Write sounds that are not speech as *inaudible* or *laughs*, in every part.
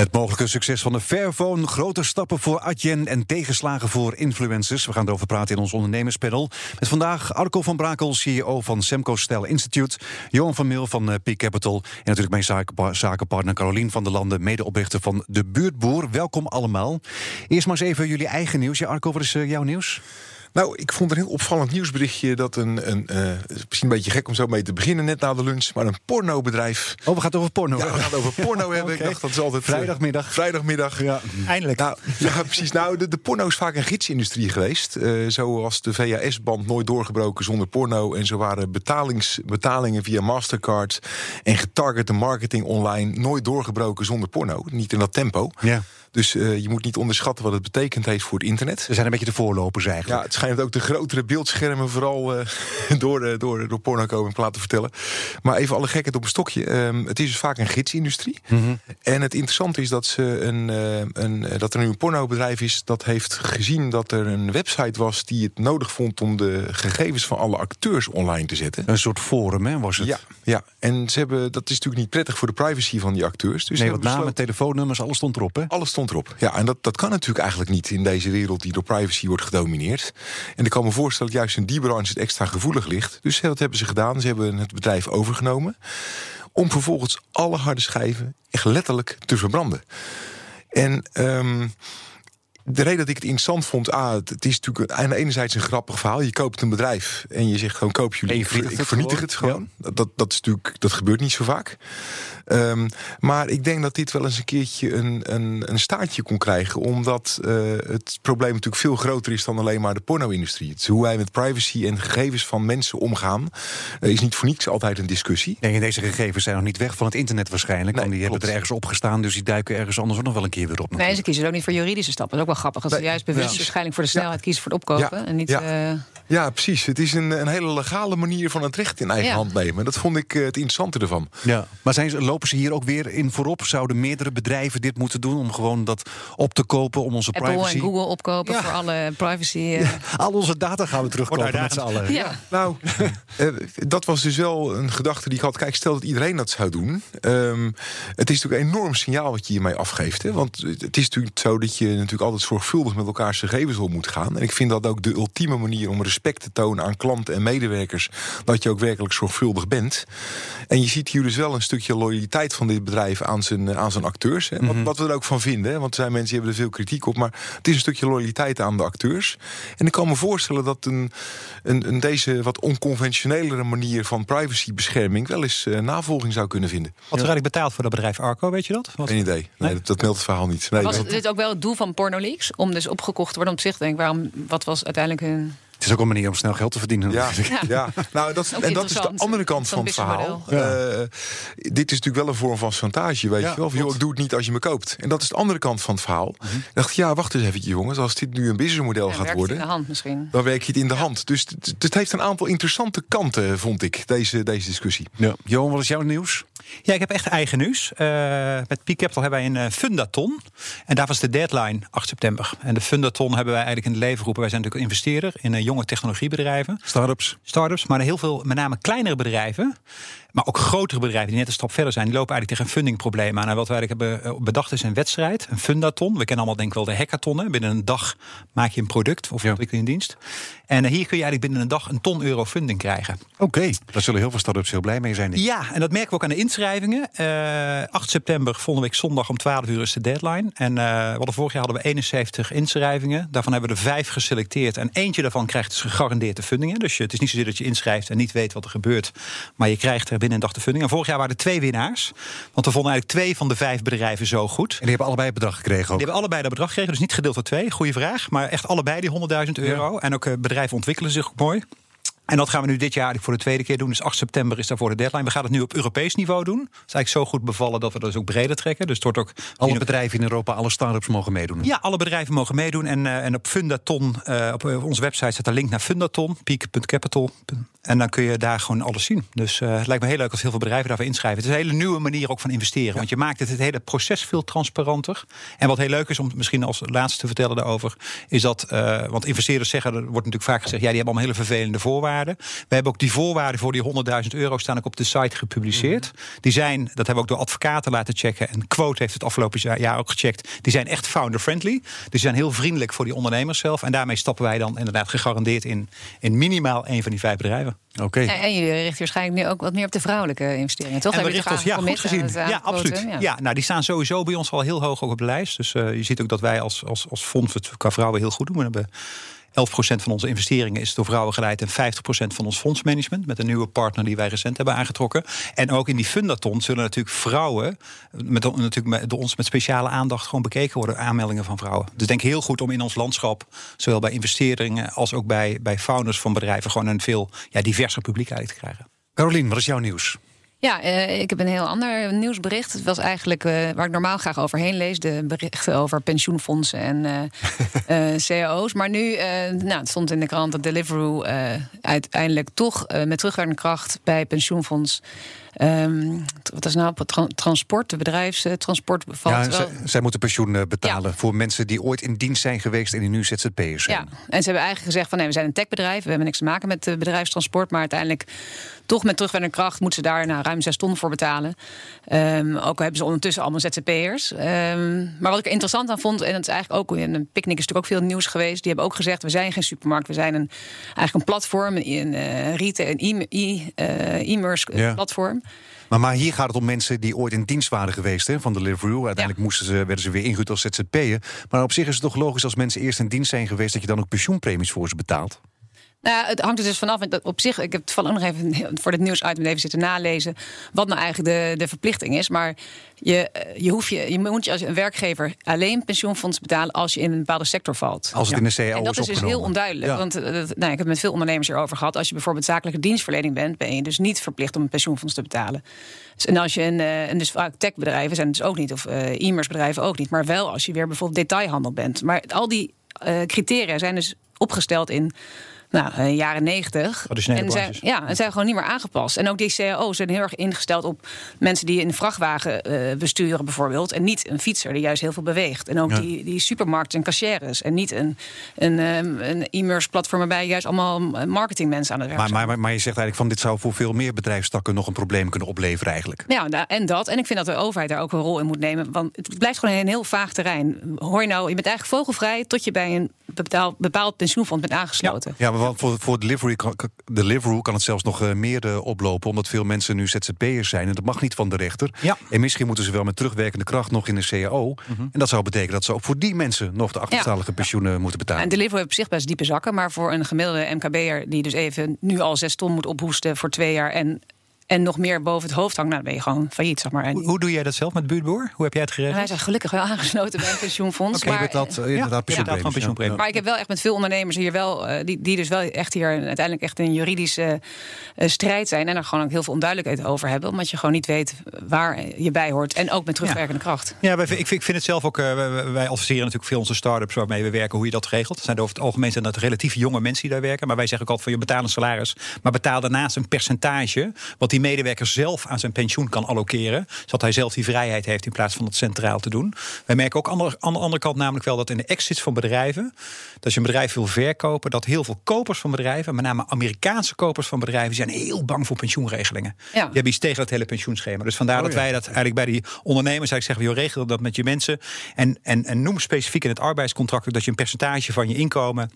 Het mogelijke succes van de Fairphone, grote stappen voor Adyen en tegenslagen voor influencers. We gaan erover praten in ons ondernemerspanel. Met vandaag Arco van Brakel, CEO van Semco Style Institute. Johan van Meel van eh, Peak Capital. En natuurlijk mijn zakenpartner Carolien van der Landen, medeoprichter van De Buurtboer. Welkom allemaal. Eerst maar eens even jullie eigen nieuws. Ja, Arco, wat is uh, jouw nieuws? Nou, ik vond een heel opvallend nieuwsberichtje dat een, een uh, misschien een beetje gek om zo mee te beginnen net na de lunch, maar een pornobedrijf. Oh, we gaan het over porno. Ja, we gaan het over porno *laughs* hebben. Ik dacht dat is altijd eh, vrijdagmiddag. vrijdagmiddag. Ja, eindelijk. Nou, ja, precies. Nou, de, de porno is vaak een gidsindustrie geweest. Uh, zoals de VHS-band nooit doorgebroken zonder porno. En zo waren betalings, betalingen via Mastercard en getargete marketing online nooit doorgebroken zonder porno. Niet in dat tempo. Ja. Dus uh, je moet niet onderschatten wat het betekent heeft voor het internet. Ze zijn een beetje de voorlopers eigenlijk. Ja, het schijnt ook de grotere beeldschermen vooral uh, *laughs* door, uh, door, door porno komen laten vertellen. Maar even alle gekheid op een stokje. Um, het is dus vaak een gidsindustrie. Mhm. Mm -hmm. En het interessante is dat, ze een, een, dat er nu een pornobedrijf is... dat heeft gezien dat er een website was die het nodig vond... om de gegevens van alle acteurs online te zetten. Een soort forum, hè, was het? Ja, ja. en ze hebben, dat is natuurlijk niet prettig voor de privacy van die acteurs. Dus nee, wat namen, telefoonnummers, alles stond erop, hè? Alles stond Ja, en dat, dat kan natuurlijk eigenlijk niet in deze wereld die door privacy wordt gedomineerd. En ik kan me voorstellen dat juist in die branche het extra gevoelig ligt. Dus wat hebben ze gedaan? Ze hebben het bedrijf overgenomen om vervolgens alle harde schijven echt letterlijk te verbranden. En um, de reden dat ik het interessant vond, ah, het is natuurlijk aan de enerzijds een grappig verhaal. Je koopt een bedrijf en je zegt gewoon koop jullie. Ik vernietig het gewoon. Ja. Dat, dat, is natuurlijk, dat gebeurt niet zo vaak. Um, maar ik denk dat dit wel eens een keertje een, een, een staartje kon krijgen. Omdat uh, het probleem natuurlijk veel groter is dan alleen maar de porno-industrie. Hoe wij met privacy en gegevens van mensen omgaan, uh, is niet voor niets altijd een discussie. Nee, en deze gegevens zijn nog niet weg van het internet waarschijnlijk. Nee, want die klopt. hebben er ergens opgestaan, dus die duiken ergens anders ook nog wel een keer weer op. Nee, ze kiezen ook niet voor juridische stappen. Dat wel grappig. Als ze juist bewust ja. waarschijnlijk voor de snelheid ja. kiezen voor het opkopen. Ja. En niet, ja. Uh... ja, precies. Het is een, een hele legale manier van het recht in eigen hand nemen. Dat vond ik uh, het interessante ervan. Ja. Maar zijn ze, lopen ze hier ook weer in voorop? Zouden meerdere bedrijven dit moeten doen om gewoon dat op te kopen om onze Apple privacy? en Google opkopen ja. voor alle privacy. Uh... Ja, al onze data gaan we terugkopen met z'n allen. Ja. Nou, uh, dat was dus wel een gedachte die ik had. Kijk, stel dat iedereen dat zou doen. Um, het is natuurlijk een enorm signaal wat je hiermee afgeeft. Hè? Want het is natuurlijk zo dat je natuurlijk altijd zorgvuldig met elkaar gegevens om moet gaan. En ik vind dat ook de ultieme manier om respect te tonen aan klanten en medewerkers. Dat je ook werkelijk zorgvuldig bent. En je ziet hier dus wel een stukje loyaliteit van dit bedrijf aan zijn, aan zijn acteurs. Hè? Wat, wat, we er ook van vinden. Hè? Want er zijn mensen die hebben er veel kritiek op. Maar het is een stukje loyaliteit aan de acteurs. En ik kan me voorstellen dat een, een, een deze wat onconventionelere manier van privacybescherming wel eens uh, navolging zou kunnen vinden. Wat er eigenlijk betaald voor dat bedrijf Arco, weet je dat? Wat? Geen idee. Nee, nee? Dat, dat meldt het verhaal niet. Nee, was dit ook wel het doel van Om dus opgekocht te worden om te te denken, waarom, wat was uiteindelijk hun... Het is ook een manier om snel geld te verdienen. Ja, ja. *laughs* ja. nou, dat, en dat is de andere kant van het verhaal. Uh, dit is natuurlijk wel een vorm van chantage, weet ja, je wel. Joh, ik doe het niet als je me koopt. En dat is de andere kant van het verhaal. Mm -hmm. Ik dacht, ja, wacht eens even, jongens. Als dit nu een businessmodel ja, gaat worden... in de hand misschien. Dan werk je het in de hand. Dus het, het heeft een aantal interessante kanten, vond ik, deze, deze discussie. Ja. Johan, wat is jouw nieuws? Ja, ik heb echt eigen nieuws. Uh, met Peak Capital hebben wij een uh, fundaton. En daar was de deadline 8 september. En de fundaton hebben wij eigenlijk in het leven geroepen. Wij zijn natuurlijk investeerder in uh, jonge technologiebedrijven. Startups. Startups, maar heel veel, met name kleinere bedrijven. Maar ook grotere bedrijven die net een stap verder zijn, die lopen eigenlijk tegen een fundingprobleem aan. En wat wij eigenlijk hebben bedacht is een wedstrijd, een fundaton. We kennen allemaal denk ik wel de hackathon. Binnen een dag maak je een product of ontwikkel je een dienst. En hier kun je eigenlijk binnen een dag een ton euro funding krijgen. Oké, okay. daar zullen heel veel startups heel blij mee zijn. Ja, en dat merken we ook aan de inschrijvingen. Uh, 8 september, volgende week zondag om 12 uur is de deadline. En uh, hadden vorig jaar hadden we 71 inschrijvingen. Daarvan hebben we er vijf geselecteerd. En eentje daarvan krijgt dus gegarandeerde fundingen. Dus je, het is niet zozeer dat je inschrijft en niet weet wat er gebeurt. Maar je krijgt er binnen de funding. En vorig jaar waren er twee winnaars. Want we vonden eigenlijk twee van de vijf bedrijven zo goed. En die hebben allebei het bedrag gekregen ook? Die hebben allebei dat bedrag gekregen. Dus niet gedeeld door twee. Goeie vraag. Maar echt allebei die 100.000 euro. Ja. En ook uh, bedrijven ontwikkelen zich ook mooi. En dat gaan we nu dit jaar voor de tweede keer doen. Dus 8 september is daarvoor de deadline. We gaan het nu op Europees niveau doen. Het is eigenlijk zo goed bevallen dat we dat dus ook breder trekken. Dus het wordt ook alle bedrijven in Europa, alle start-ups mogen meedoen. Ja, alle bedrijven mogen meedoen. En, uh, en op Fundaton, uh, op onze website staat een link naar Fundaton, peak.capital. En dan kun je daar gewoon alles zien. Dus uh, het lijkt me heel leuk als heel veel bedrijven daarvoor inschrijven. Het is een hele nieuwe manier ook van investeren. Want je maakt het, het hele proces veel transparanter. En wat heel leuk is om misschien als laatste te vertellen daarover, is dat, want investeerders zeggen, er wordt natuurlijk vaak gezegd, ja, die hebben allemaal hele vervelende voorwaarden. We hebben ook die voorwaarden voor die 100.000 euro staan ook op de site gepubliceerd. Mhm. Die zijn, dat hebben we ook door advocaten laten checken. En Quote heeft het afgelopen jaar ook gecheckt. Die zijn echt founder-friendly. Die zijn heel vriendelijk voor die ondernemers zelf. En daarmee stappen wij dan inderdaad gegarandeerd in, in minimaal een van die vijf bedrijven. Oké. En je richt waarschijnlijk nu ook wat meer op de vrouwelijke investeringen, toch? En we richten ons, ja, goed gezien. Ja, absoluut. Ja. ja. nou, die staan sowieso bij ons al heel hoog op de lijst. Dus uh, je ziet ook dat wij als, als, als fonds het qua vrouwen heel goed doen. We hebben 11% van onze investeringen is door vrouwen geleid en 50% van ons fondsmanagement met een nieuwe partner die wij recent hebben aangetrokken. En ook in die fundaton zullen natuurlijk vrouwen met, natuurlijk door ons met speciale aandacht gewoon bekeken worden, aanmeldingen van vrouwen. Dus denk heel goed om in ons landschap, zowel bij investeringen als ook bij, bij founders van bedrijven, gewoon een veel ja, diverser publiek uit te krijgen. Carolien, wat is jouw nieuws? Ja, uh, ik heb een heel ander nieuwsbericht. Het was eigenlijk uh, waar ik normaal graag overheen lees: de berichten over pensioenfondsen en *laughs* uh, cao's. Maar nu, nou, het stond in de krant dat Deliveroo uiteindelijk toch met terugwerkende kracht bij pensioenfonds Um, wat is nou transport, de bedrijfstransport bevalt. Ja, zij moeten pensioen betalen voor mensen die ooit in dienst zijn geweest en die nu ZZP'ers zijn. Ja, en ze hebben eigenlijk gezegd van nee, we zijn een techbedrijf, we hebben niks te maken met bedrijfstransport, maar uiteindelijk toch met terugwerkende kracht moeten ze daar nou, ruim zes ton voor betalen. Um, ook hebben ze ondertussen allemaal ZZP'ers. Um, maar wat ik interessant aan vond, en dat is eigenlijk ook in een picknick is natuurlijk ook veel nieuws geweest. Die hebben ook gezegd: we zijn geen supermarkt, we zijn een, eigenlijk een platform, een, een retail, een e-commerce platform. Maar, maar hier gaat het om mensen die ooit in dienst waren geweest hè, van Deliveroo. Uiteindelijk moesten ze, werden ze weer ingehuurd als ZZP'er. Maar op zich is het toch logisch als mensen eerst in dienst zijn geweest... dat je dan ook pensioenpremies voor ze betaalt? Nou, het hangt er dus vanaf. Op zich, ik heb het van nog even voor het nieuwsitem even zitten nalezen. wat nou eigenlijk de, de verplichting is. Maar je, eh, je, hoeft je, je moet je als een werkgever alleen pensioenfonds betalen. als je in een bepaalde sector valt. Als het in de CAO En dat is, dus heel onduidelijk. Want uh, nou, ik heb met veel ondernemers erover gehad. Als je bijvoorbeeld zakelijke dienstverlening bent. ben je dus niet verplicht om een pensioenfonds te betalen. Dus, en als je een, uh, en dus vaak techbedrijven zijn dus ook niet. of e-commerce bedrijven ook niet. Maar wel als je weer bijvoorbeeld detailhandel bent. Maar al die criteria zijn dus opgesteld in nou, uh, jaren negentig. En zijn, ja, en zijn gewoon niet meer aangepast. En ook die cao's zijn heel erg ingesteld op mensen die een vrachtwagen uh, besturen, bijvoorbeeld. En niet een fietser die juist heel veel beweegt. En ook die, die supermarkten en cashiers. En niet een, een, um, een e-commerce platform waarbij juist allemaal marketingmensen aan het werk maar, zijn. Maar, maar, je zegt eigenlijk van dit zou voor veel meer bedrijfstakken nog een probleem kunnen opleveren eigenlijk. Ja, en dat. En ik vind dat de overheid daar ook een rol in moet nemen. Want het blijft gewoon een heel vaag terrein. Hoor je nou, je bent eigenlijk vogelvrij tot je bij een bepaald, bepaald pensioenfonds bent aangesloten. Ja, ja want voor, voor delivery, Deliveroo kan het zelfs nog uh, meer uh, oplopen, omdat veel mensen nu ZZP'ers zijn. En dat mag niet van de rechter. Ja. En misschien moeten ze wel met terugwerkende kracht nog in de CAO. Mhm. En dat zou betekenen dat ze ook voor die mensen nog de achterstallige pensioenen moeten betalen. En Deliveroo heeft op zich best diepe zakken, maar voor een gemiddelde MKB'er die dus even nu al zes ton moet ophoesten voor twee jaar en en nog meer boven het hoofd hangt, nou, dan ben je gewoon failliet, zeg maar. En hoe, doe jij dat zelf met buurtboer? Hoe heb jij het geregeld? Wij zijn gelukkig wel *laughs* aangesloten bij een pensioenfonds. Oké, okay, maar, dat, uh, inderdaad, ja, van pensioenpremie. Maar ik heb wel echt met veel ondernemers hier wel, uh, die, die dus wel echt hier uiteindelijk echt een juridische uh, strijd zijn. En er gewoon ook heel veel onduidelijkheid over hebben. Omdat je gewoon niet weet waar je bij hoort. En ook met terugwerkende kracht. Ja, wij, ik, vind, ik vind het zelf ook, wij adviseren natuurlijk veel onze start-ups waarmee we werken, hoe je dat regelt. Het zijn over het algemeen zijn dat relatief jonge mensen die daar werken. Maar wij zeggen ook altijd van je betaalt een salaris. Maar betaal daarnaast een percentage. Wat die medewerkers zelf aan zijn pensioen kan allokeren. Zodat hij zelf die vrijheid heeft in plaats van het centraal te doen. Wij merken ook aan de andere kant namelijk wel dat in de exits van bedrijven. Dat als je een bedrijf wil verkopen, dat heel veel kopers van bedrijven, met name Amerikaanse kopers van bedrijven, zijn heel bang voor pensioenregelingen. Ja. Die hebben iets tegen het hele pensioenschema. Dus vandaar oh dat wij dat eigenlijk bij die ondernemers eigenlijk zeggen: joh, regel dat met je mensen. En, en, en noem specifiek in het arbeidscontract dat je een percentage van je inkomen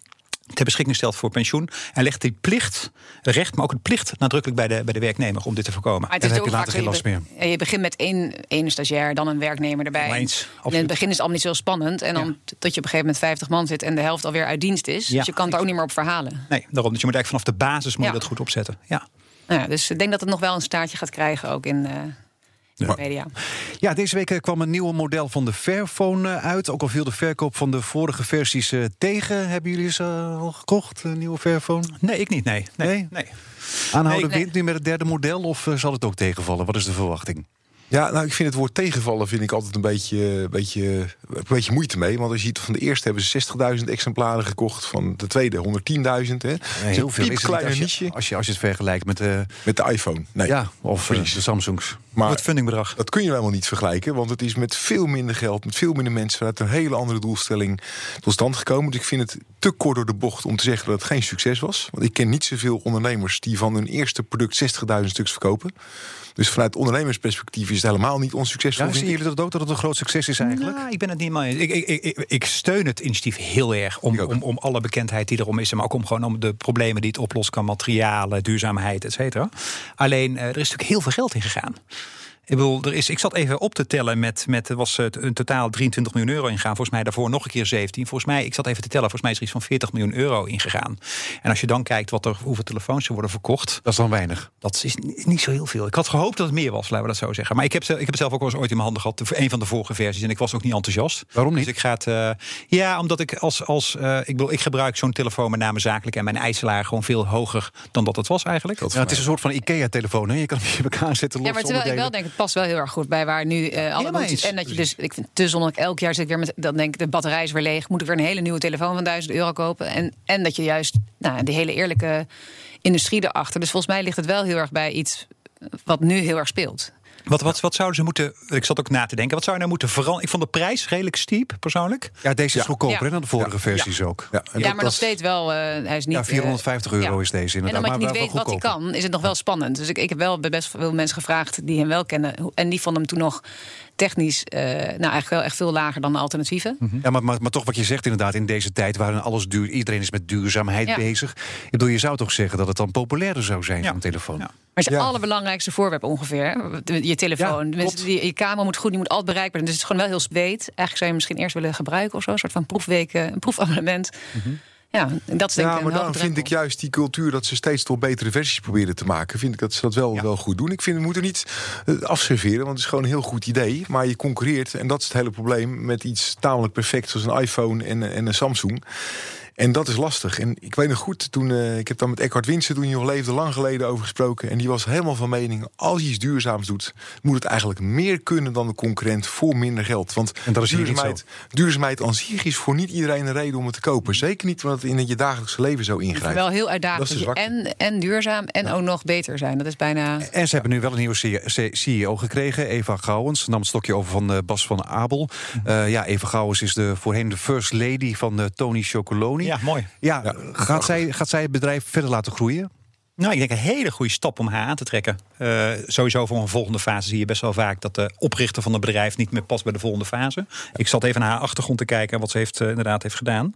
ter beschikking stelt voor pensioen. En legt die plicht, recht, maar ook een plicht nadrukkelijk bij de, bij de werknemer om dit te voorkomen. En dan heb je later geen last meer. Je begint met één, één stagiair, dan een werknemer erbij. Eens, in het begin is het allemaal niet zo spannend. En dan tot je op een gegeven moment 50 man zit en de helft alweer uit dienst is. Ja. Dus je kan het ook niet meer op verhalen. Nee, daarom. Dus je moet eigenlijk vanaf de basis moet je dat goed opzetten. Ja. Nou ja, dus ik denk dat het nog wel een staartje gaat krijgen ook in. Ja. Media. ja, deze week kwam een nieuw model van de Fairphone uit. Ook al viel de verkoop van de vorige versies tegen. Hebben jullie ze al gekocht, een nieuwe Fairphone? Nee, ik niet. Nee. Nee. nee? nee. Aanhouden nee, nu met het derde model of zal het ook tegenvallen? Wat is de verwachting? Ja, nou, ik vind het woord tegenvallen vind ik altijd een beetje, beetje, een beetje moeite mee. Want als je ziet van de eerste hebben ze 60.000 exemplaren gekocht. Van de tweede 110.000. Heel veel is kleine als je, niche. Als je, als je het vergelijkt met de, met de iPhone. Nee. Ja, of uh, de Samsungs. Maar het fundingbedrag. Dat kun je helemaal niet vergelijken. Want het is met veel minder geld, met veel minder mensen... vanuit een hele andere doelstelling tot stand gekomen. Dus ik vind het te kort door de bocht om te zeggen dat het geen succes was. Want ik ken niet zoveel ondernemers die van hun eerste product 60.000 stuks verkopen. Dus vanuit ondernemersperspectief is het helemaal niet onsuccesvol. Ja, zien jullie dat ook dat het een groot succes is eigenlijk? Nou, ik ben het niet mee. Ik, ik, ik, ik, steun het initiatief heel erg om, om, om alle bekendheid die erom is, maar ook om gewoon om de problemen die het oplossen kan, materialen, duurzaamheid, et cetera. Alleen er is natuurlijk heel veel geld in gegaan. Ik bedoel, er is, ik zat even op te tellen met, met er was een totaal 23 miljoen euro ingegaan. Volgens mij daarvoor nog een keer 17. Volgens mij, ik zat even te tellen, volgens mij is er iets van 40 miljoen euro ingegaan. En als je dan kijkt wat er, hoeveel telefoons er worden verkocht. Dat is dan weinig. Dat is niet zo heel veel. Ik had gehoopt dat het meer was, laten we dat zo zeggen. Maar ik heb, ik heb het zelf ook wel eens ooit in mijn handen gehad. Een van de vorige versies. En ik was ook niet enthousiast. Waarom niet? Dus ik ga het. Uh, ja, omdat ik als. als uh, ik, bedoel, ik gebruik zo'n telefoon met name zakelijk. En mijn eiselaar gewoon veel hoger dan dat het was eigenlijk. Ja, het is een soort van IKEA-telefoon. Je kan hem in elkaar zetten. Ja, maar terwijl ik wel denk, het past wel heel erg goed bij waar nu uh, alle moet. En dat je dus, ik vind te zonnig, elk jaar zit ik weer met, dan denk ik, de batterij is weer leeg. Moet ik weer een hele nieuwe telefoon van 1000 euro kopen. En, en dat je juist, nou, die hele eerlijke industrie erachter. Dus volgens mij ligt het wel heel erg bij iets wat nu heel erg speelt. Wat, wat, wat zouden ze moeten. Ik zat ook na te denken. Wat zou je nou moeten veranderen? Ik vond de prijs redelijk steep, persoonlijk. Ja, deze is goedkoper dan de vorige versies ook. Ja, ja maar nog steeds wel. Uh, hij is niet, ja, 450 uh, euro is deze inderdaad. En omdat je niet weet wat hij kan, is het nog wel spannend. Dus ik, ik heb wel best veel mensen gevraagd die hem wel kennen. En die vonden hem toen nog technisch uh, nou eigenlijk wel echt veel lager dan de alternatieven. Mm -hmm. Ja, maar, maar, maar, toch wat je zegt inderdaad, in deze tijd waarin alles duur, iedereen is met duurzaamheid ja. bezig. Ik bedoel, je zou toch zeggen dat het dan populairder zou zijn, ja. zo'n telefoon. Ja. Maar het is het allerbelangrijkste voorwerp ongeveer. Je telefoon. Ja, die, je camera moet goed, die moet altijd bereikbaar zijn. Dus het is gewoon wel heel zweet. Eigenlijk zou je misschien eerst willen gebruiken of zo. Een soort van proefweken, een proefabonnement. Mm -hmm. Ja, dat is denk ja, maar dan vind ik juist die cultuur dat ze steeds tot betere versies proberen te maken. Vind ik dat ze dat wel, ja. wel goed doen. Ik vind we moeten niet afserveren, want het is gewoon een heel goed idee. Maar je concurreert, en dat is het hele probleem, met iets tamelijk perfect zoals een iPhone en, en een Samsung. En dat is lastig. En ik weet nog goed, toen, uh, ik heb daar met Eckhard Winsen toen je nog leefde lang geleden over gesproken. En die was helemaal van mening, als je iets duurzaams doet, moet het eigenlijk meer kunnen dan de concurrent voor minder geld. Want en dat is duurzaamheid, duurzaamheid aan zich is voor niet iedereen een reden om het te kopen. Zeker niet omdat het in je dagelijkse leven zo ingrijpt. Wel heel uitdagend. En, en duurzaam en ja. ook nog beter zijn. Dat is bijna. En ze hebben nu wel een nieuwe CEO gekregen, Eva Gouwens. Nam het stokje over van uh, Bas van Abel. Uh, ja, Eva Gouwens is de voorheen de first lady van Tony Chocoloni. Ja, mooi. Ja, ja. Gaat, zij, gaat zij het bedrijf verder laten groeien? Nou, ik denk een hele goede stap om haar aan te trekken. Uh, sowieso voor een volgende fase zie je best wel vaak dat de oprichter van het bedrijf niet meer past bij de volgende fase. Ik zat even naar haar achtergrond te kijken wat ze heeft, uh, inderdaad heeft gedaan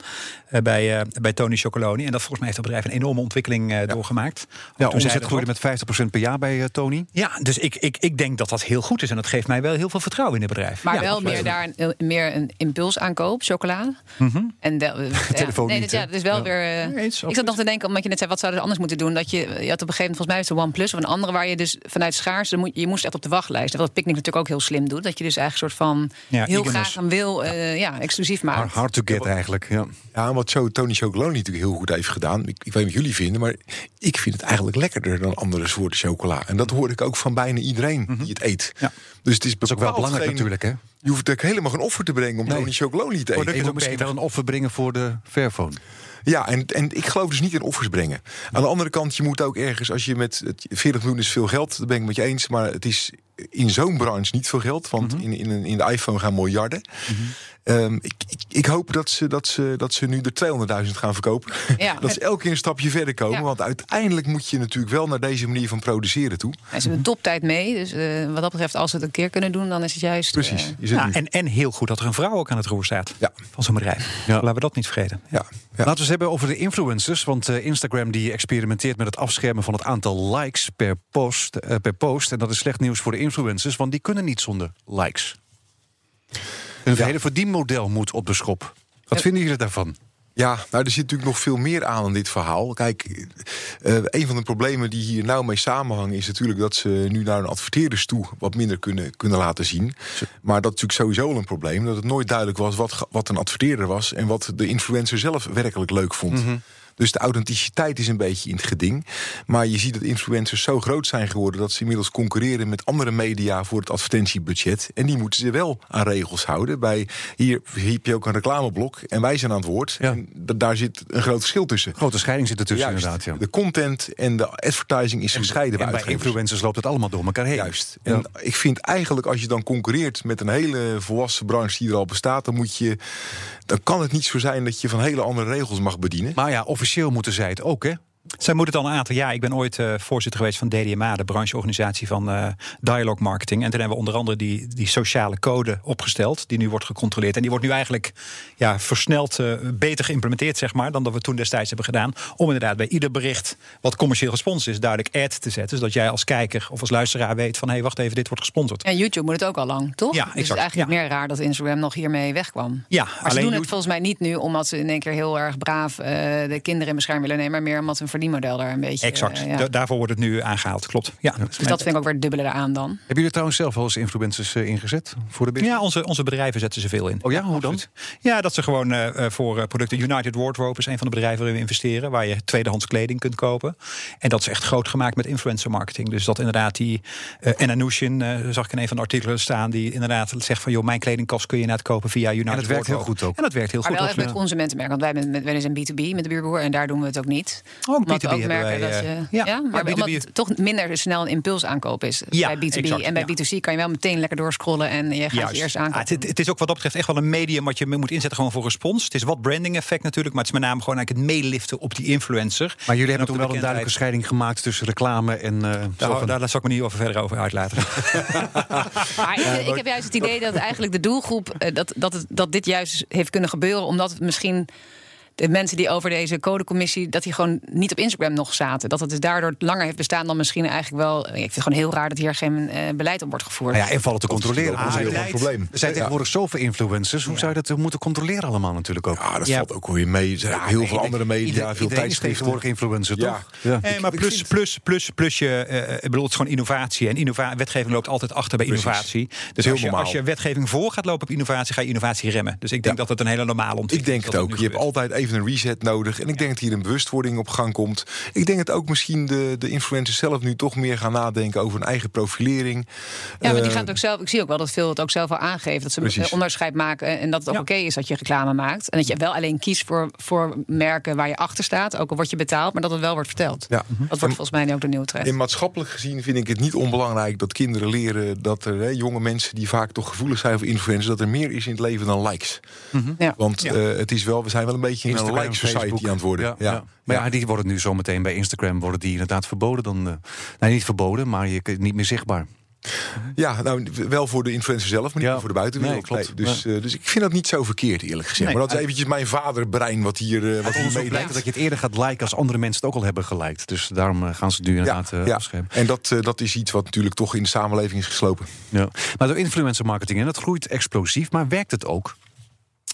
uh, bij, bij Tony Chocoloni. En dat volgens mij heeft het bedrijf een enorme ontwikkeling ja. doorgemaakt. Ja, omzet groeide met 50% per jaar bij Tony. Ja, dus ik, ik, ik denk dat dat heel goed is. En dat geeft mij wel heel veel vertrouwen in het bedrijf. Maar wel meer daar een, meer een impulsaankoop, chocola. Mm -hmm. En de, *laughs* telefoon nee, niet, ja, dat is wel weer. Nee, ik zat nog te denken, omdat je net zei, wat zouden ze anders moeten doen? Dat je, je had op een gegeven moment, volgens mij is de OnePlus of een andere waar je dus vanuit schaars, moet, je moest echt op de wachtlijst. Wat Picnic natuurlijk ook heel slim doet. Dat je dus eigenlijk een soort van ja, heel graag een wil uh, ja, exclusief maakt. Hard, hard to get eigenlijk. Ja, ja wat zo Tony Chocoloni natuurlijk heel goed heeft gedaan. Ik, ik weet niet wat jullie vinden, maar ik vind het eigenlijk lekkerder dan andere soorten chocola. En dat hoor ik ook van bijna iedereen mm -hmm. die het eet. Ja. Dus het is, dat is ook wel belangrijk geen, natuurlijk, hè? Je hoeft ook helemaal geen offer te brengen om nee. Tony Chocoloni te eten. Je moet misschien wel een offer brengen voor de Fairphone. Ja, en, en ik geloof dus niet in offers brengen. Aan de andere kant, je moet ook ergens, als je met 40 miljoen is veel geld, dat ben ik met je eens, maar het is in zo'n branche niet veel geld, want mm -hmm. in, in, in de iPhone gaan miljarden. Mm -hmm. Um, ik, ik, ik, hoop dat ze, dat, ze, dat ze nu de 200.000 gaan verkopen. Ja. *laughs* dat ze elke keer een stapje verder komen. Ja. Want uiteindelijk moet je natuurlijk wel naar deze manier van produceren toe. En ze hebben een toptijd mee. Dus uh, wat dat betreft, als ze het een keer kunnen doen, dan is het juist. Precies. Uh, ja, en, en heel goed dat er een vrouw ook aan het roer staat. Ja. Van zo'n bedrijf. Laten we dat niet vergeten. Ja. Laten we het hebben over de influencers. Want uh, Instagram die experimenteert met het afschermen van het aantal likes per post, per post. En dat is slecht nieuws voor de influencers, want die kunnen niet zonder likes. Een ja. hele verdienmodel moet op de schop. Wat vinden jullie daarvan? Ja, nou, er zit natuurlijk nog veel meer aan in dit verhaal. Kijk, uh, een van de problemen die hier nou mee samenhangen... is natuurlijk dat ze nu naar een adverteerders toe... wat minder kunnen, kunnen laten zien. Maar dat is natuurlijk sowieso een probleem. Dat het nooit duidelijk was wat, wat een adverteerder was... en wat de influencer zelf werkelijk leuk vond. Mm dus de authenticiteit is een beetje in het geding. Maar je ziet dat influencers zo groot zijn geworden dat ze inmiddels concurreren met andere media voor het advertentiebudget. En die moeten ze wel aan regels houden. Bij hier, heb je ook een reclameblok en wij zijn aan het woord. Ja. En daar zit een groot verschil tussen. Grote scheiding zit er tussen, inderdaad. Ja. De content en de advertising is gescheiden. En bij, influencers loopt het allemaal door elkaar heen. Juist. En ik vind eigenlijk als je dan concurreert met een hele volwassen branche die er al bestaat, dan moet je dan kan het niet zo zijn dat je van hele andere regels mag bedienen. Maar ja, officieel moeten zij het ook, hè? Zij moeten het al een aantal jaar. Ik ben ooit uh, voorzitter geweest van DDMA, de brancheorganisatie van uh, dialogue marketing. En toen hebben we onder andere die, die sociale code opgesteld, die nu wordt gecontroleerd. En die wordt nu eigenlijk ja, versneld uh, beter geïmplementeerd, zeg maar, dan dat we toen destijds hebben gedaan. Om inderdaad bij ieder bericht wat commercieel gesponsord is, duidelijk ad te zetten. Zodat jij als kijker of als luisteraar weet van hé, hey, wacht even, dit wordt gesponsord. En YouTube moet het ook al lang, toch? Ja, exact. Dus het is eigenlijk meer raar dat Instagram nog hiermee wegkwam. Ja, maar alleen ze doen het volgens mij niet nu omdat ze in één keer heel erg braaf de kinderen in bescherming willen nemen, maar meer omdat een verdienmodel daar een beetje. Exact, uh, daarvoor wordt het nu aangehaald, klopt. Ja. Dus dat vind ik ook weer dubbele eraan dan. Hebben jullie trouwens zelf wel eens influencers uh, ingezet voor de business? Ja, onze, onze bedrijven zetten ze veel in. Oh ja, hoe dan? Ja, dat ze gewoon uh, voor producten. United Wardrobe is een van de bedrijven waarin we investeren, waar je tweedehands kleding kunt kopen. En dat is echt groot gemaakt met influencer marketing. Dus dat inderdaad die. en Anushin zag ik in een van de artikelen staan, die inderdaad zegt van joh, mijn kledingkast kun je net kopen via United En dat werkt heel goed ook. En dat werkt heel maar goed. wel echt met consumentenmerk, want wij, met, wij zijn B2B met de buurboer en daar doen we het ook niet. Ook B2B merken dat je, ja, ja, maar ja, omdat het toch minder snel een impuls aankoop is bij B2B. en bij B2C kan je wel meteen lekker doorscrollen en je gaat je eerst aankopen. het, het, is ook wat dat betreft echt wel een medium wat je moet inzetten gewoon voor respons. Het is wat branding effect natuurlijk, maar het is met name gewoon eigenlijk het meeliften op die influencer. Maar jullie hebben toen wel een duidelijke scheiding gemaakt tussen reclame en... Uh, daar, daar, zal ik me niet over verder over uitlaten. *laughs* maar ik, ik, heb juist het idee dat eigenlijk de doelgroep, uh, dat, dat, het, dat dit juist heeft kunnen gebeuren omdat het misschien de mensen die over deze codecommissie, dat die gewoon niet op Instagram nog zaten. Dat het dus daardoor langer heeft bestaan dan misschien eigenlijk wel. Ik vind het gewoon heel raar dat hier geen uh, beleid op wordt gevoerd. Nou ja, en vallen te controleren. Dat is een heel groot probleem. Er zijn tegenwoordig zoveel influencers. Hoe zou je dat moeten controleren allemaal natuurlijk ook? Ja, dat valt ook weer mee. Er zijn heel veel andere media, iedereen, veel tijdschriften. tegenwoordig influencer, toch? Ja. Nee, maar plus, plus, plus, plus je, uh, ik bedoel, het is gewoon innovatie. En innova wetgeving loopt altijd achter bij innovatie. Dus als je, als je wetgeving voor gaat lopen op innovatie, ga je innovatie remmen. Dus ik denk dat het een hele normale ontwikkeling is. Ik denk het ook. Je hebt altijd even een reset nodig. En ik denk dat hier een bewustwording op gang komt. Ik denk dat ook misschien de, de influencers zelf nu toch meer gaan nadenken over hun eigen profilering. Ja, maar die gaan het ook zelf. Ik zie ook wel dat veel het ook zelf al aangeeft. Dat ze een onderscheid maken. En dat het ook oké is dat je reclame maakt. En dat je wel alleen kiest voor, voor merken waar je achter staat. Ook al word je betaald, maar dat het wel wordt verteld. Ja. Dat wordt volgens mij nu ook de nieuwe trend. En maatschappelijk gezien vind ik het niet onbelangrijk dat kinderen leren dat er hè, jonge mensen die vaak toch gevoelig zijn voor influencers, dat er meer is in het leven dan likes. Mm -hmm. ja. Want uh, het is wel, we zijn wel een beetje in een like society aan het worden. Ja, Maar ja, die worden nu zometeen bij Instagram worden die inderdaad verboden. Dan, uh, nee, niet verboden, maar je niet meer zichtbaar. Ja, nou wel voor de influencer zelf, maar niet ja. voor de buitenwereld. Nee, dus, uh, dus ik vind dat niet zo verkeerd, eerlijk gezegd. Nee, maar dat is eventjes mijn vaderbrein wat hier, uh, wat hier meedenkt. Dat je het eerder gaat liken als andere mensen het ook al hebben geliked. Dus daarom uh, gaan ze het nu inderdaad ja, ja. En dat, dat is iets wat natuurlijk toch in de samenleving is geslopen. Ja. Maar door influencer marketing, en dat groeit explosief, maar werkt het ook?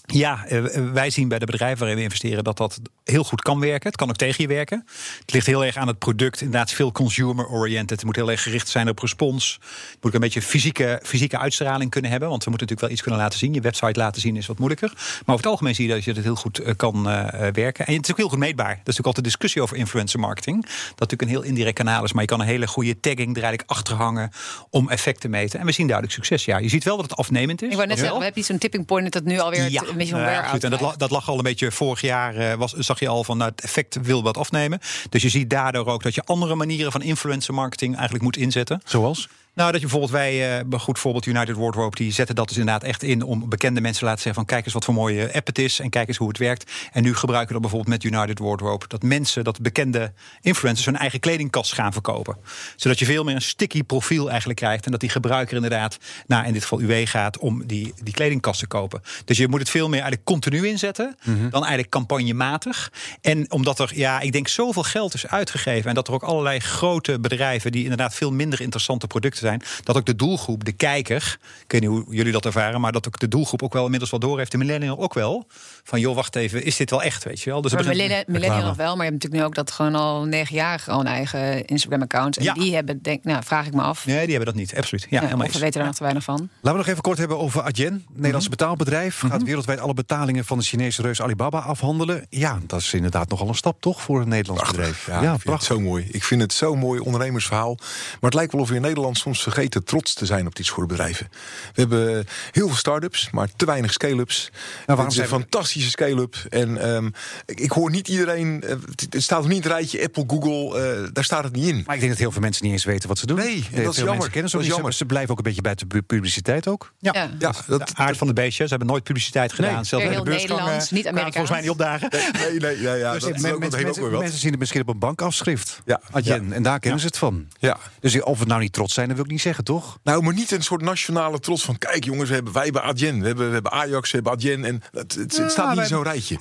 Ja, wij zien bij de bedrijven waarin we investeren dat dat heel goed kan werken. Het kan ook tegen je werken. Het ligt heel erg aan het product. Inderdaad, veel consumer-oriented. Het moet heel erg gericht zijn op respons. Het moet een beetje fysieke, fysieke uitstraling kunnen hebben. Want we moeten natuurlijk wel iets kunnen laten zien. Je website laten zien is wat moeilijker. Maar over het algemeen zie je dat je het heel goed kan uh, werken. En het is ook heel goed meetbaar. Dat is natuurlijk altijd discussie over influencer marketing. Dat natuurlijk een heel indirect kanaal is. Maar je kan een hele goede tagging er eigenlijk achter hangen om effect te meten. En we zien duidelijk succes. Ja, je ziet wel dat het afnemend is. Ik wou net zeggen, we hebben zo'n tipping point dat nu alweer ja. Een beetje ja, En dat, dat lag al een beetje vorig jaar. Uh, was, zag je al van nou, het effect wil wat afnemen. Dus je ziet daardoor ook dat je andere manieren van influencer marketing eigenlijk moet inzetten. Zoals? Nou, dat je bijvoorbeeld wij, uh, goed voorbeeld United Wardrobe, die zetten dat dus inderdaad echt in om bekende mensen te laten zeggen van kijk eens wat voor mooie app het is en kijk eens hoe het werkt. En nu gebruiken we dat bijvoorbeeld met United Wardrobe, dat mensen, dat bekende influencers hun eigen kledingkast gaan verkopen. Zodat je veel meer een sticky profiel eigenlijk krijgt en dat die gebruiker inderdaad naar in dit geval UW gaat om die, die kledingkast te kopen. Dus je moet het veel meer eigenlijk continu inzetten mm -hmm. dan eigenlijk campagnematig. En omdat er, ja, ik denk zoveel geld is uitgegeven en dat er ook allerlei grote bedrijven die inderdaad veel minder interessante producten zijn. Dat ook de doelgroep, de kijker, ik weet niet hoe jullie dat ervaren, maar dat ook de doelgroep ook wel inmiddels wel door heeft. De millennial ook wel. Van joh, wacht even, is dit wel echt, weet je wel? Dus maar millennial, millennial nog wel, maar je hebt natuurlijk nu ook dat gewoon al negenjarigen al een eigen Instagram-account. En ja. die hebben, denk, nou, vraag ik me af. Nee, die hebben dat niet, absoluut. Ja, ja of we weten daar nog te weinig van. Laten we nog even kort hebben over Adyen. Nederlandse mhm. betaalbedrijf. Gaat mhm. wereldwijd alle betalingen van de Chinese reus Alibaba afhandelen. Ja, dat is inderdaad nogal een stap, toch, voor een Nederlands bedrijf. Ja, ja prachtig. zo mooi. Ik vind het zo mooi ondernemersverhaal. Maar het lijkt wel of we in Nederland soms vergeten trots te zijn op dit soort bedrijven. We hebben heel veel start-ups, maar te weinig scale-ups. Nou, het is een fantastische scale-up. En ehm, ik, hoor niet iedereen. Uh, het staat nog niet het rijtje Apple, Google. Uh, daar staat het niet in. Maar ik denk dat heel veel mensen niet eens weten wat ze doen. Nee, en dat is jammer. Kennen dat is jammer. Ze, blijven ook een beetje bij de publiciteit ook. Ja, ja. ja dat, de aard van de beestje. Ze hebben nooit publiciteit gedaan. Nee. Zelfs heel de Nederlands, niet Amerikaans. Volgens mij niet opdagen. Nee, nee, nee. ja, dus dat men, mensen, mensen, mensen zien het misschien op een bankafschrift. Ja. Adyen, en daar kennen ze het van. Ja. Dus of we nou niet trots zijn, dat wil niet zeggen, toch? Nou, maar niet een soort nationale trots van... kijk jongens, we hebben, wij hebben Adyen, we hebben, we hebben Ajax, we hebben Adyen... en het, het, het staat niet in zo'n rijtje.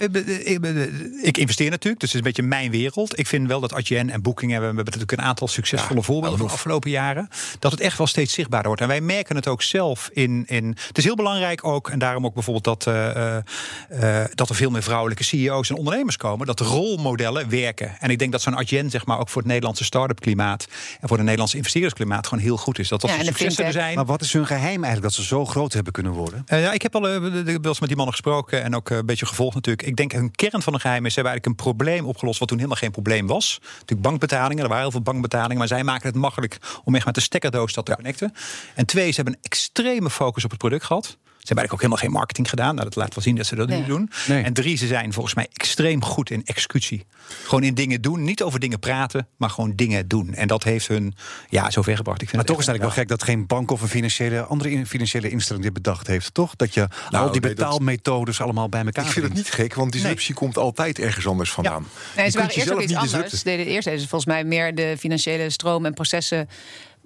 Ik investeer natuurlijk, dus het is een beetje mijn wereld. Ik vind wel dat Adyen en Booking hebben... we hebben natuurlijk een aantal succesvolle voorbeelden van de afgelopen jaren... dat het echt wel steeds zichtbaarder wordt. En wij merken het ook zelf in... in het is heel belangrijk ook, en daarom ook bijvoorbeeld dat, uh, uh, dat er veel meer vrouwelijke CEO's en ondernemers komen... dat de rolmodellen werken. En ik denk dat zo'n Adyen zeg maar, ook voor het Nederlandse start-up klimaat... en voor het Nederlandse investeerdersklimaat gewoon heel goed is. Dat dat ja, successen zijn. Maar wat is hun geheim eigenlijk dat ze zo groot hebben kunnen worden? Uh, ja, ik heb al uh, wel eens met die mannen gesproken en ook een beetje gevolgd natuurlijk. Ik denk hun kern van de geheim is, ze hebben eigenlijk een probleem opgelost wat toen helemaal geen probleem was. Natuurlijk bankbetalingen, er waren heel veel bankbetalingen, maar zij maken het makkelijk om echt met de stekkerdoos dat te connecten. En twee, ze hebben een extreme focus op het product gehad. Ze hebben eigenlijk ook helemaal geen marketing gedaan. Nou, dat laat wel zien dat ze dat nu doen. En drie, ze zijn volgens mij extreem goed in executie. Gewoon in dingen doen. Niet over dingen praten, maar gewoon dingen doen. En dat heeft hun ja, zover gebracht. Ik vind maar toch is het eigenlijk wel gek dat geen bank of een financiële, andere financiële instelling dit bedacht heeft. Toch? Dat je nou, al die betaalmethodes allemaal bij elkaar Ik vind het niet gek, want disruptie komt altijd ergens anders vandaan. Nee, ze waren eerst ook iets anders. Deden eerst deden ze volgens mij meer de financiële stroom en processen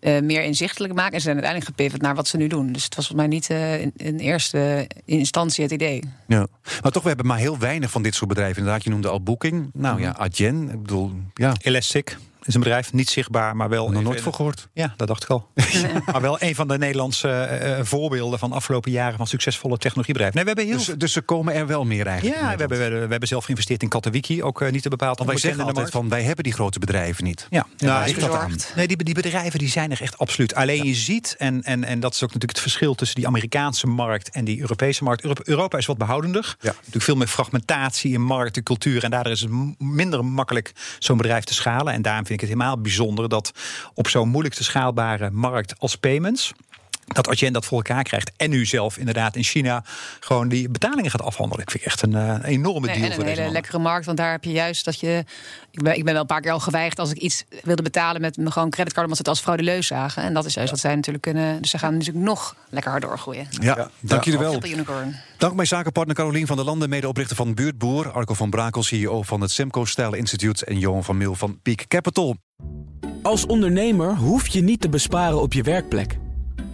uh, meer inzichtelijk maken. En ze zijn uiteindelijk gepivot naar wat ze nu doen. Dus het was volgens mij niet uh, in, in, eerste instantie het idee. Ja. Maar toch, we hebben maar heel weinig van dit soort bedrijven. Inderdaad, je noemde al Booking. Nou ja, Adyen. Ik bedoel, ja. Elastic is een bedrijf, niet zichtbaar, maar wel... Nog nooit voor gehoord? Ja, dat dacht ik al. *laughs* *laughs* maar wel een van de Nederlandse uh, voorbeelden van afgelopen jaren van succesvolle technologiebedrijven. Nee, we hebben heel... dus, dus ze komen er wel meer eigenlijk? Ja, we hebben, we, hebben zelf geïnvesteerd in Katawiki, ook uh, niet te bepaald. Want wij zeggen altijd van, wij hebben die grote bedrijven niet. Ja, nou, dat aan? Nee, die, die bedrijven die zijn er echt absoluut. Alleen je ziet, en, en, en dat is ook natuurlijk het verschil tussen die Amerikaanse markt en die Europese markt. Europa is wat behoudender. Natuurlijk veel meer fragmentatie in markt en cultuur. En daardoor is het minder makkelijk zo'n bedrijf te schalen. En daarom vind ik het helemaal bijzonder dat op zo'n moeilijk te schaalbare markt als payments dat Adyen dat voor elkaar krijgt. En nu zelf inderdaad in China gewoon die betalingen gaat afhandelen. Ik vind echt een, uh, enorme deal. Nee, en een hele lekkere markt. Want daar heb je juist dat je. Ik ben, ik ben wel een paar keer al geweigerd als ik iets wilde betalen met mijn gewoon creditcard. Omdat ze het als fraudeleus zagen. En dat is juist wat zij natuurlijk kunnen. Dus ze gaan natuurlijk nog lekker hard doorgroeien. Ja, ja. dank jullie wel. Dank mijn zakenpartner Carolien van der Landen, medeoprichter van Buurtboer. Arco van Brakel, CEO van het Semco Style Institute. En Johan van Mil van Peak Capital. Als ondernemer hoef je niet te besparen op je werkplek.